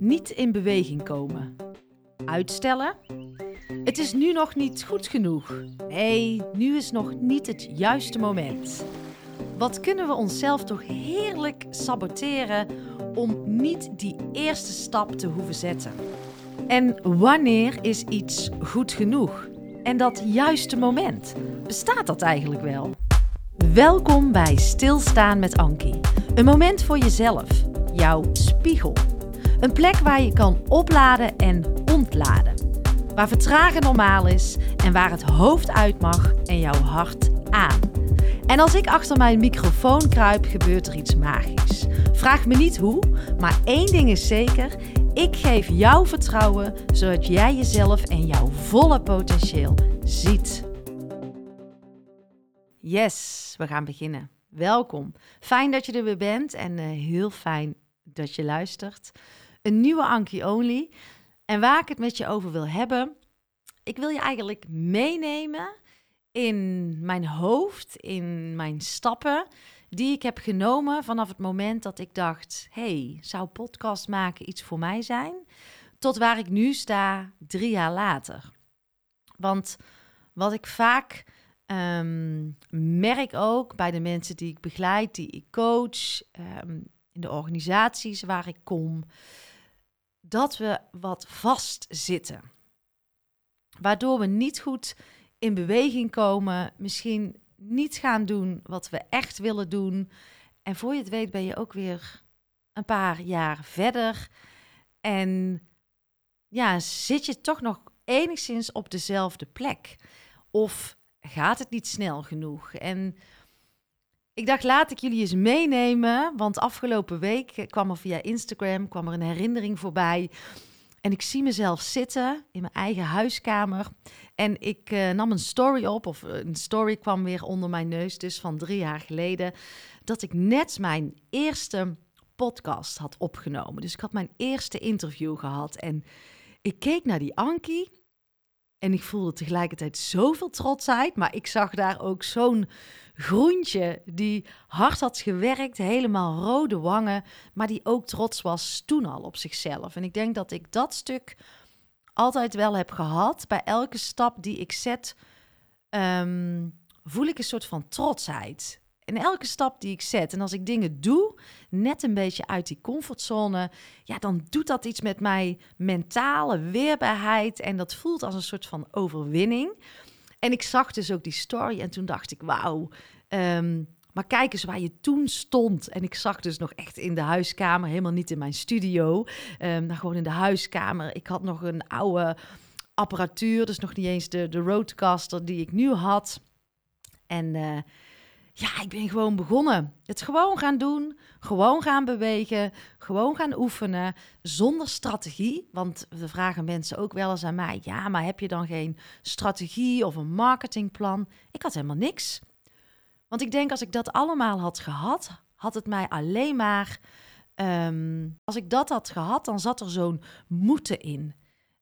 Niet in beweging komen. Uitstellen? Het is nu nog niet goed genoeg. Nee, nu is nog niet het juiste moment. Wat kunnen we onszelf toch heerlijk saboteren om niet die eerste stap te hoeven zetten? En wanneer is iets goed genoeg? En dat juiste moment, bestaat dat eigenlijk wel? Welkom bij Stilstaan met Ankie. Een moment voor jezelf, jouw spiegel. Een plek waar je kan opladen en ontladen. Waar vertragen normaal is en waar het hoofd uit mag en jouw hart aan. En als ik achter mijn microfoon kruip, gebeurt er iets magisch. Vraag me niet hoe, maar één ding is zeker: ik geef jou vertrouwen zodat jij jezelf en jouw volle potentieel ziet. Yes, we gaan beginnen. Welkom. Fijn dat je er weer bent en uh, heel fijn dat je luistert. Een nieuwe Anki Only. En waar ik het met je over wil hebben, ik wil je eigenlijk meenemen in mijn hoofd, in mijn stappen die ik heb genomen vanaf het moment dat ik dacht: hey, zou podcast maken iets voor mij zijn? Tot waar ik nu sta, drie jaar later. Want wat ik vaak um, merk ook bij de mensen die ik begeleid, die ik coach, um, in de organisaties waar ik kom, dat we wat vastzitten. Waardoor we niet goed in beweging komen, misschien niet gaan doen wat we echt willen doen. En voor je het weet ben je ook weer een paar jaar verder. En ja, zit je toch nog enigszins op dezelfde plek? Of gaat het niet snel genoeg? En ik dacht, laat ik jullie eens meenemen. Want afgelopen week kwam er via Instagram kwam er een herinnering voorbij. En ik zie mezelf zitten in mijn eigen huiskamer. En ik uh, nam een story op, of een story kwam weer onder mijn neus, dus van drie jaar geleden. Dat ik net mijn eerste podcast had opgenomen. Dus ik had mijn eerste interview gehad. En ik keek naar die Ankie. En ik voelde tegelijkertijd zoveel trotsheid. Maar ik zag daar ook zo'n groentje die hard had gewerkt, helemaal rode wangen, maar die ook trots was toen al op zichzelf. En ik denk dat ik dat stuk altijd wel heb gehad. Bij elke stap die ik zet, um, voel ik een soort van trotsheid. En elke stap die ik zet en als ik dingen doe, net een beetje uit die comfortzone, ja, dan doet dat iets met mijn mentale weerbaarheid en dat voelt als een soort van overwinning. En ik zag dus ook die story en toen dacht ik, wauw. Um, maar kijk eens waar je toen stond. En ik zag dus nog echt in de huiskamer, helemaal niet in mijn studio. Um, maar gewoon in de huiskamer. Ik had nog een oude apparatuur, dus nog niet eens de, de roadcaster die ik nu had. En uh, ja, ik ben gewoon begonnen. Het gewoon gaan doen, gewoon gaan bewegen, gewoon gaan oefenen, zonder strategie. Want we vragen mensen ook wel eens aan mij, ja, maar heb je dan geen strategie of een marketingplan? Ik had helemaal niks. Want ik denk als ik dat allemaal had gehad, had het mij alleen maar. Um, als ik dat had gehad, dan zat er zo'n moeten in.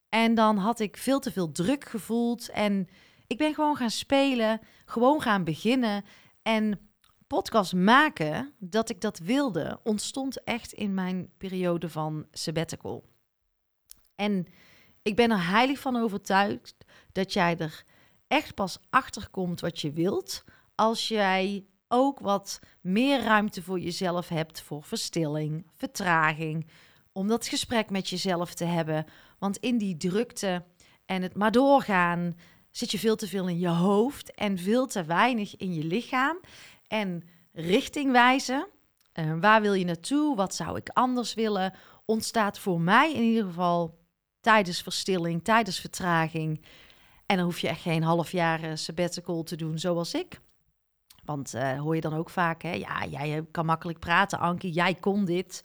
En dan had ik veel te veel druk gevoeld. En ik ben gewoon gaan spelen, gewoon gaan beginnen. En podcast maken, dat ik dat wilde, ontstond echt in mijn periode van sabbatical. En ik ben er heilig van overtuigd dat jij er echt pas achter komt wat je wilt als jij ook wat meer ruimte voor jezelf hebt voor verstilling, vertraging, om dat gesprek met jezelf te hebben. Want in die drukte en het maar doorgaan zit je veel te veel in je hoofd en veel te weinig in je lichaam. En richting wijzen, uh, waar wil je naartoe, wat zou ik anders willen, ontstaat voor mij in ieder geval tijdens verstilling, tijdens vertraging. En dan hoef je echt geen half jaar uh, sabbatical te doen zoals ik. Want uh, hoor je dan ook vaak, hè? Ja, jij kan makkelijk praten, Ankie, jij kon dit.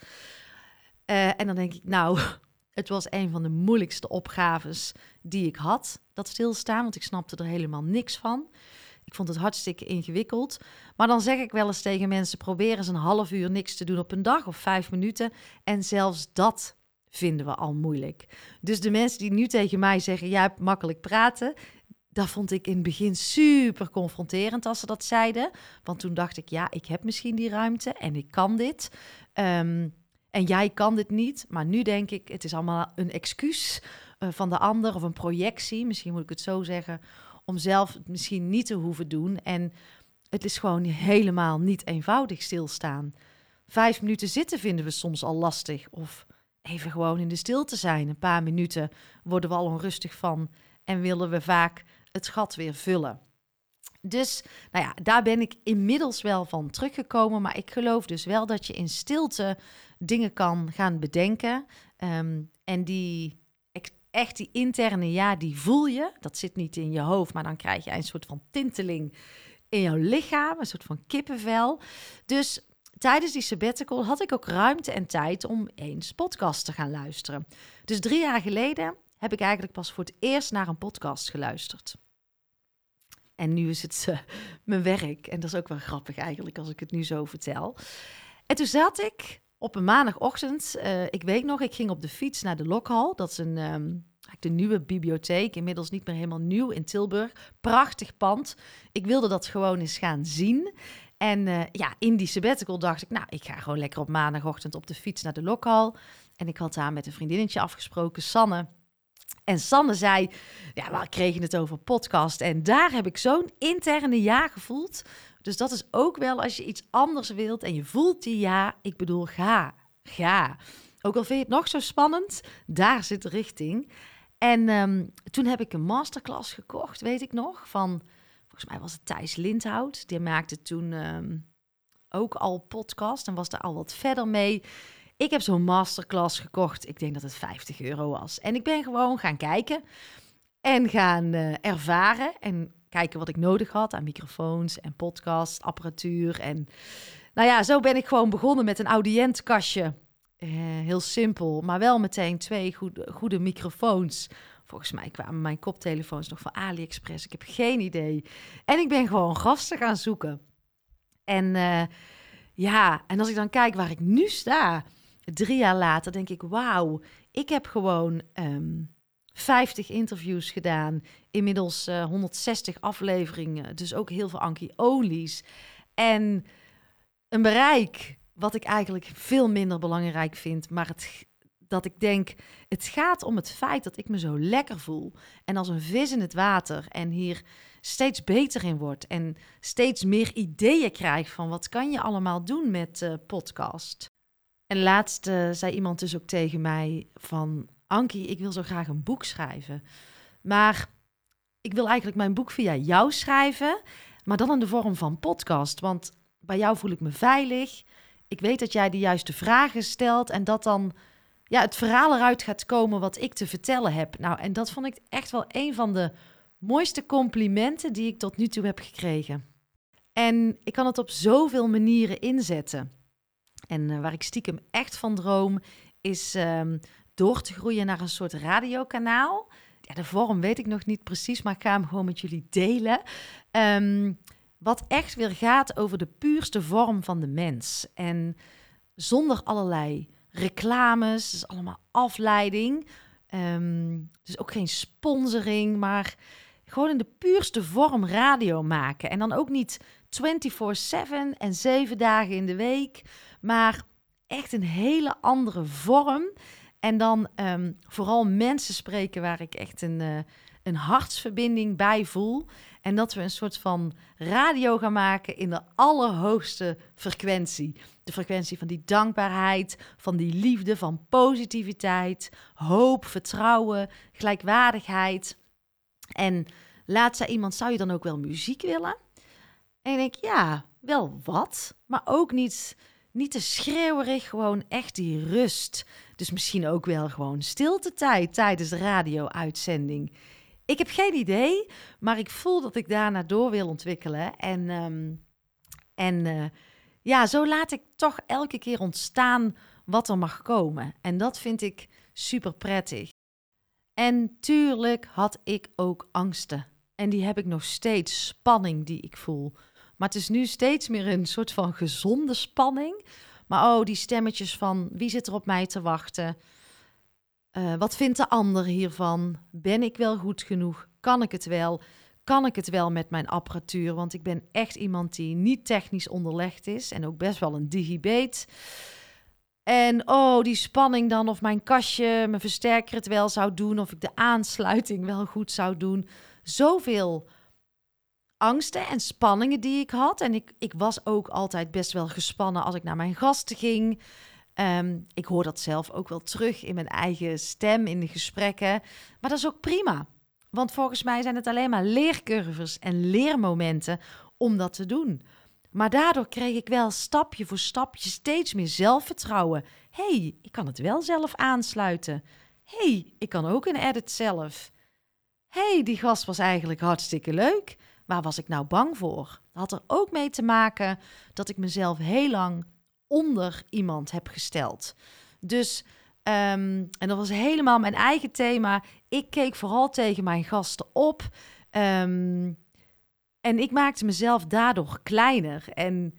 En dan denk ik, nou, het was een van de moeilijkste opgaves die ik had, dat stilstaan, want ik snapte er helemaal niks van. Ik vond het hartstikke ingewikkeld. Maar dan zeg ik wel eens tegen mensen: probeer eens een half uur niks te doen op een dag of vijf minuten. En zelfs dat vinden we al moeilijk. Dus de mensen die nu tegen mij zeggen: jij hebt makkelijk praten, dat vond ik in het begin super confronterend als ze dat zeiden. Want toen dacht ik, ja, ik heb misschien die ruimte en ik kan dit. Um, En jij kan dit niet. Maar nu denk ik, het is allemaal een excuus uh, van de ander of een projectie, misschien moet ik het zo zeggen, om zelf het misschien niet te hoeven doen. En het is gewoon helemaal niet eenvoudig stilstaan. Vijf minuten zitten vinden we soms al lastig. Of even gewoon in de stilte zijn. Een paar minuten worden we al onrustig van en willen we vaak het gat weer vullen. Dus nou ja, daar ben ik inmiddels wel van teruggekomen. Maar ik geloof dus wel dat je in stilte dingen kan gaan bedenken. Ehm, en die echt die interne ja, die voel je. Dat zit niet in je hoofd, maar dan krijg je een soort van tinteling in jouw lichaam, een soort van kippenvel. Dus tijdens die sabbatical had ik ook ruimte en tijd om eens podcast te gaan luisteren. Dus drie jaar geleden heb ik eigenlijk pas voor het eerst naar een podcast geluisterd. En nu is het uh, mijn werk. En dat is ook wel grappig eigenlijk als ik het nu zo vertel. En toen zat ik op een maandagochtend. Uh, ik weet nog, ik ging op de fiets naar de Lokhal. Dat is een, um, de nieuwe bibliotheek. Inmiddels niet meer helemaal nieuw in Tilburg. Prachtig pand. Ik wilde dat gewoon eens gaan zien. En uh, ja, in die sabbatical dacht ik, nou, ik ga gewoon lekker op maandagochtend op de fiets naar de Lokhal. En ik had daar met een vriendinnetje afgesproken, Sanne. En Sanne zei, ja, we kregen het over podcast. En daar heb ik zo'n interne ja gevoeld. Dus dat is ook wel als je iets anders wilt en je voelt die ja, ik bedoel, ga, ga. Ook al vind je het nog zo spannend, daar zit de richting. En um, toen heb ik een masterclass gekocht, weet ik nog, van, volgens mij was het Thijs Lindhout. Die maakte toen um, ook al podcast en was daar al wat verder mee. Ik heb zo'n masterclass gekocht. Ik denk dat het 50 euro was. En ik ben gewoon gaan kijken en gaan uh, ervaren en kijken wat ik nodig had aan microfoons en podcast, apparatuur. En nou ja, zo ben ik gewoon begonnen met een audiëntkastje. Uh, heel simpel, maar wel meteen twee goede, goede microfoons. Volgens mij kwamen mijn koptelefoons nog van AliExpress. Ik heb geen idee. En ik ben gewoon gasten gaan zoeken. En uh, ja, en als ik dan kijk waar ik nu sta, drie jaar later, denk ik: wauw, ik heb gewoon um, 50 interviews gedaan. Inmiddels uh, 160 afleveringen. Dus ook heel veel Anki Olies. En een bereik wat ik eigenlijk veel minder belangrijk vind. Maar het, dat ik denk, het gaat om het feit dat ik me zo lekker voel. En als een vis in het water. En hier steeds beter in word. En steeds meer ideeën krijg van wat kan je allemaal doen met uh, podcast. En laatst uh, zei iemand dus ook tegen mij van... Ankie, ik wil zo graag een boek schrijven. Maar ik wil eigenlijk mijn boek via jou schrijven, maar dan in de vorm van podcast. Want bij jou voel ik me veilig. Ik weet dat jij de juiste vragen stelt en dat dan ja, het verhaal eruit gaat komen wat ik te vertellen heb. Nou, en dat vond ik echt wel een van de mooiste complimenten die ik tot nu toe heb gekregen. En ik kan het op zoveel manieren inzetten. En uh, waar ik stiekem echt van droom, is um, door te groeien naar een soort radiokanaal. Ja, de vorm weet ik nog niet precies, maar ik ga hem gewoon met jullie delen. Um, wat echt weer gaat over de puurste vorm van de mens. En zonder allerlei reclames, dus allemaal afleiding. Dus ook geen sponsoring, maar gewoon in de puurste vorm radio maken. En dan ook niet 24/7 en zeven dagen in de week, maar echt een hele andere vorm. En dan um, vooral mensen spreken waar ik echt een, uh, een hartsverbinding bij voel. En dat we een soort van radio gaan maken in de allerhoogste frequentie. De frequentie van die dankbaarheid, van die liefde, van positiviteit, hoop, vertrouwen, gelijkwaardigheid. En laat zei iemand, zou je dan ook wel muziek willen? En ik denk, ja, wel wat, maar ook niet, niet te schreeuwerig, gewoon echt die rust. Dus misschien ook wel gewoon stilte tijd tijdens de radio-uitzending. Ik heb geen idee, maar ik voel dat ik daarna door wil ontwikkelen. En, um, en uh, ja, zo laat ik toch elke keer ontstaan wat er mag komen. En dat vind ik super prettig. En tuurlijk had ik ook angsten. En die heb ik nog steeds, spanning die ik voel. Maar het is nu steeds meer een soort van gezonde spanning. Maar oh, die stemmetjes van wie zit er op mij te wachten? Uh, wat vindt de ander hiervan? Ben ik wel goed genoeg? Kan ik het wel? Kan ik het wel met mijn apparatuur? Want ik ben echt iemand die niet technisch onderlegd is en ook best wel een digibeet. En oh, die spanning dan of mijn kastje, mijn versterker het wel zou doen, of ik de aansluiting wel goed zou doen. Zoveel angsten en spanningen die ik had. En ik, ik was ook altijd best wel gespannen als ik naar mijn gasten ging. Ehm, ik hoor dat zelf ook wel terug in mijn eigen stem, in de gesprekken. Maar dat is ook prima. Want volgens mij zijn het alleen maar leercurves en leermomenten om dat te doen. Maar daardoor kreeg ik wel stapje voor stapje steeds meer zelfvertrouwen. hey, ik kan het wel zelf aansluiten. hey, ik kan ook een edit zelf. hey, die gast was eigenlijk hartstikke leuk. Waar was ik nou bang voor? Had er ook mee te maken dat ik mezelf heel lang onder iemand heb gesteld. Dus, um, en dat was helemaal mijn eigen thema. Ik keek vooral tegen mijn gasten op. Um, en ik maakte mezelf daardoor kleiner. En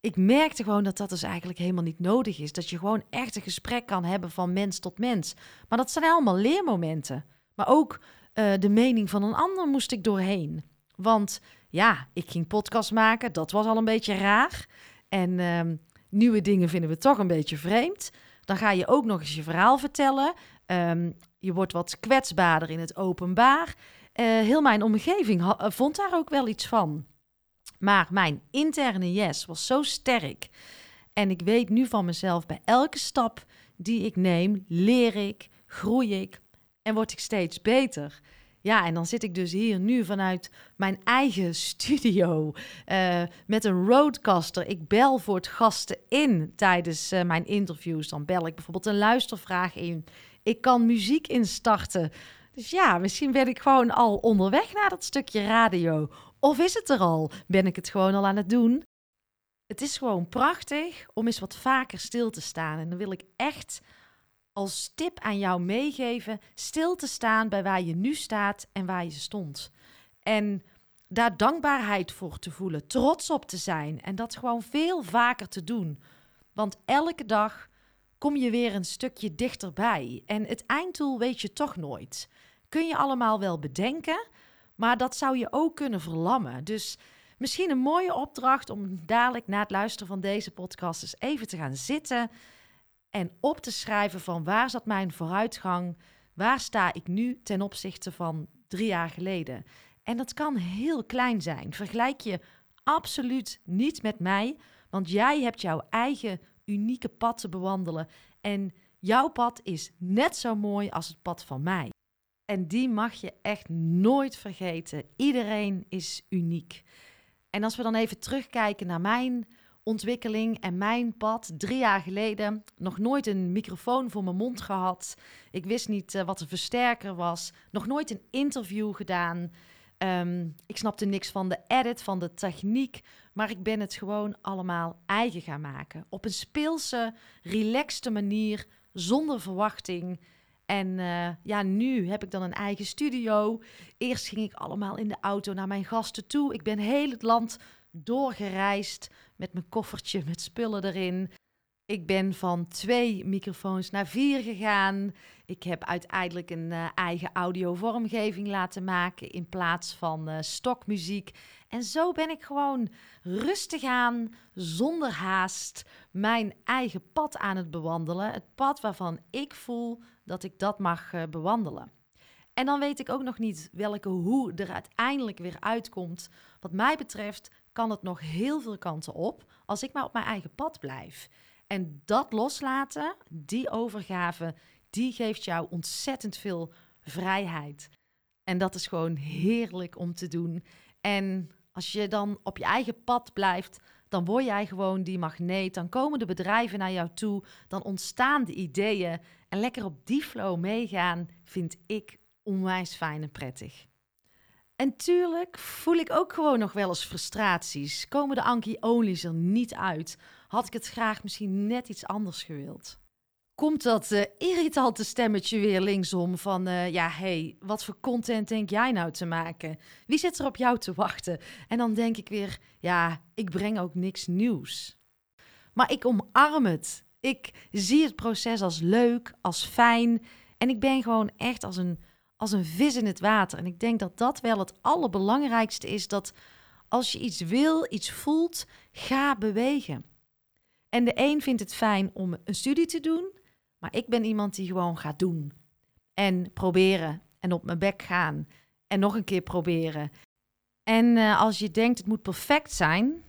ik merkte gewoon dat dat dus eigenlijk helemaal niet nodig is. Dat je gewoon echt een gesprek kan hebben van mens tot mens. Maar dat zijn allemaal leermomenten. Maar ook uh, de mening van een ander moest ik doorheen. Want ja, ik ging podcast maken, dat was al een beetje raar. En uh, nieuwe dingen vinden we toch een beetje vreemd. Dan ga je ook nog eens je verhaal vertellen. Um, je wordt wat kwetsbaarder in het openbaar. Uh, heel mijn omgeving ha- vond daar ook wel iets van. Maar mijn interne yes was zo sterk. En ik weet nu van mezelf, bij elke stap die ik neem, leer ik, groei ik en word ik steeds beter. Ja, en dan zit ik dus hier nu vanuit mijn eigen studio uh, met een roadcaster. Ik bel voor het gasten in tijdens uh, mijn interviews. Dan bel ik bijvoorbeeld een luistervraag in. Ik kan muziek instarten. Dus ja, misschien ben ik gewoon al onderweg naar dat stukje radio. Of is het er al? Ben ik het gewoon al aan het doen? Het is gewoon prachtig om eens wat vaker stil te staan. En dan wil ik echt als tip aan jou meegeven: stil te staan bij waar je nu staat en waar je stond. En daar dankbaarheid voor te voelen, trots op te zijn en dat gewoon veel vaker te doen. Want elke dag kom je weer een stukje dichterbij. En het einddoel weet je toch nooit. Kun je allemaal wel bedenken, maar dat zou je ook kunnen verlammen. Dus misschien een mooie opdracht om dadelijk na het luisteren van deze podcast eens even te gaan zitten en op te schrijven van waar zat mijn vooruitgang, waar sta ik nu ten opzichte van drie jaar geleden. En dat kan heel klein zijn. Vergelijk je absoluut niet met mij, want jij hebt jouw eigen unieke pad te bewandelen. En jouw pad is net zo mooi als het pad van mij. En die mag je echt nooit vergeten. Iedereen is uniek. En als we dan even terugkijken naar mijn ontwikkeling en mijn pad. Drie jaar geleden nog nooit een microfoon voor mijn mond gehad. Ik wist niet uh, wat een versterker was. Nog nooit een interview gedaan. Um, ik snapte niks van de edit, van de techniek. Maar ik ben het gewoon allemaal eigen gaan maken. Op een speelse, relaxte manier, zonder verwachting. En uh, ja, nu heb ik dan een eigen studio. Eerst ging ik allemaal in de auto naar mijn gasten toe. Ik ben heel het land doorgereisd met mijn koffertje met spullen erin. Ik ben van twee microfoons naar vier gegaan. Ik heb uiteindelijk een uh, eigen audiovormgeving laten maken in plaats van uh, stokmuziek. En zo ben ik gewoon rustig aan, zonder haast, mijn eigen pad aan het bewandelen. Het pad waarvan ik voel dat ik dat mag uh, bewandelen. En dan weet ik ook nog niet welke hoe er uiteindelijk weer uitkomt. Wat mij betreft kan het nog heel veel kanten op als ik maar op mijn eigen pad blijf. En dat loslaten, die overgave, die geeft jou ontzettend veel vrijheid. En dat is gewoon heerlijk om te doen. En als je dan op je eigen pad blijft, dan word jij gewoon die magneet. Dan komen de bedrijven naar jou toe. Dan ontstaan de ideeën. En lekker op die flow meegaan, vind ik onwijs fijn en prettig. En tuurlijk voel ik ook gewoon nog wel eens frustraties. Komen de Anki Onlys er niet uit? Had ik het graag misschien net iets anders gewild? Komt dat uh, irritante stemmetje weer linksom van... Uh, ja, hey, wat voor content denk jij nou te maken? Wie zit er op jou te wachten? En dan denk ik weer, ja, ik breng ook niks nieuws. Maar ik omarm het. Ik zie het proces als leuk, als fijn. En ik ben gewoon echt als een als een vis in het water. En ik denk dat dat wel het allerbelangrijkste is: dat als je iets wil, iets voelt, ga bewegen. En de een vindt het fijn om een studie te doen, maar ik ben iemand die gewoon gaat doen. En proberen en op mijn bek gaan en nog een keer proberen. En uh, als je denkt het moet perfect zijn,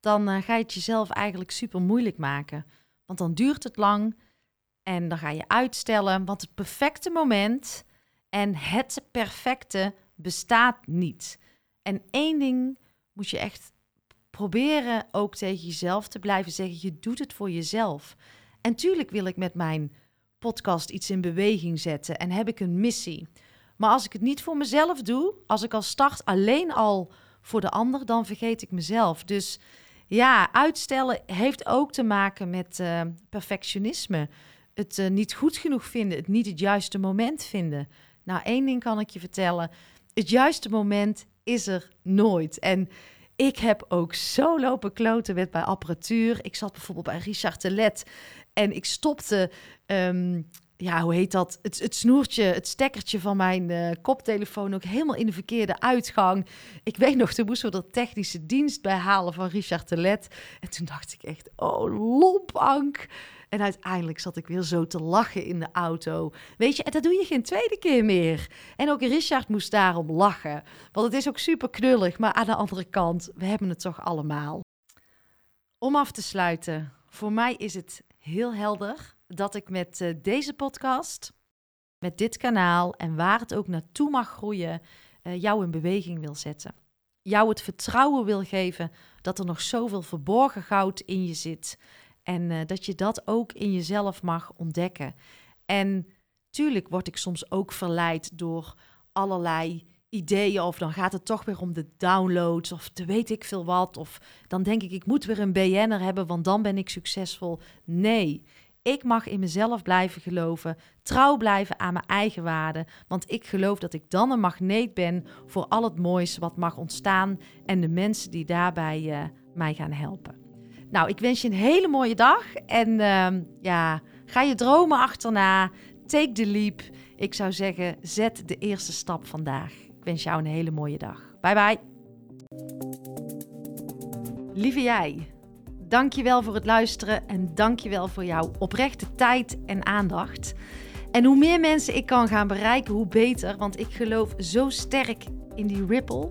dan uh, ga je het jezelf eigenlijk super moeilijk maken. Want dan duurt het lang en dan ga je uitstellen. Want het perfecte moment en het perfecte bestaat niet. En één ding moet je echt proberen ook tegen jezelf te blijven zeggen. Je doet het voor jezelf. En tuurlijk wil ik met mijn podcast iets in beweging zetten en heb ik een missie. Maar als ik het niet voor mezelf doe, als ik al start alleen al voor de ander, dan vergeet ik mezelf. Dus ja, uitstellen heeft ook te maken met uh, perfectionisme. Het uh, niet goed genoeg vinden, het niet het juiste moment vinden. Nou, één ding kan ik je vertellen. Het juiste moment is er nooit. En ik heb ook zo lopen kloten met bij apparatuur. Ik zat bijvoorbeeld bij Richard Telet en ik stopte um, ja, hoe heet dat? Het, het snoertje, het stekkertje van mijn uh, koptelefoon ook helemaal in de verkeerde uitgang. Ik weet nog, toen moesten we er technische dienst bij halen van Richard Telet. En toen dacht ik echt, oh, lompank. En uiteindelijk zat ik weer zo te lachen in de auto. Weet je, en dat doe je geen tweede keer meer. En ook Richard moest daarom lachen. Want het is ook super knullig, maar aan de andere kant, we hebben het toch allemaal. Om af te sluiten, voor mij is het heel helder dat ik met uh, deze podcast, met dit kanaal en waar het ook naartoe mag groeien, uh, jou in beweging wil zetten. Jou het vertrouwen wil geven dat er nog zoveel verborgen goud in je zit. En uh, dat je dat ook in jezelf mag ontdekken. En tuurlijk word ik soms ook verleid door allerlei ideeën. Of dan gaat het toch weer om de downloads. Of te weet ik veel wat. Of dan denk ik, ik moet weer een BN'er hebben, want dan ben ik succesvol. Nee, ik mag in mezelf blijven geloven, trouw blijven aan mijn eigen waarden, want ik geloof dat ik dan een magneet ben voor al het moois wat mag ontstaan en de mensen die daarbij uh, mij gaan helpen. Nou, ik wens je een hele mooie dag en uh, ja, ga je dromen achterna, take the leap. Ik zou zeggen, zet de eerste stap vandaag. Ik wens jou een hele mooie dag. Bye bye. Lieve jij. Dankjewel voor het luisteren en dankjewel voor jouw oprechte tijd en aandacht. En hoe meer mensen ik kan gaan bereiken, hoe beter, want ik geloof zo sterk in die ripple.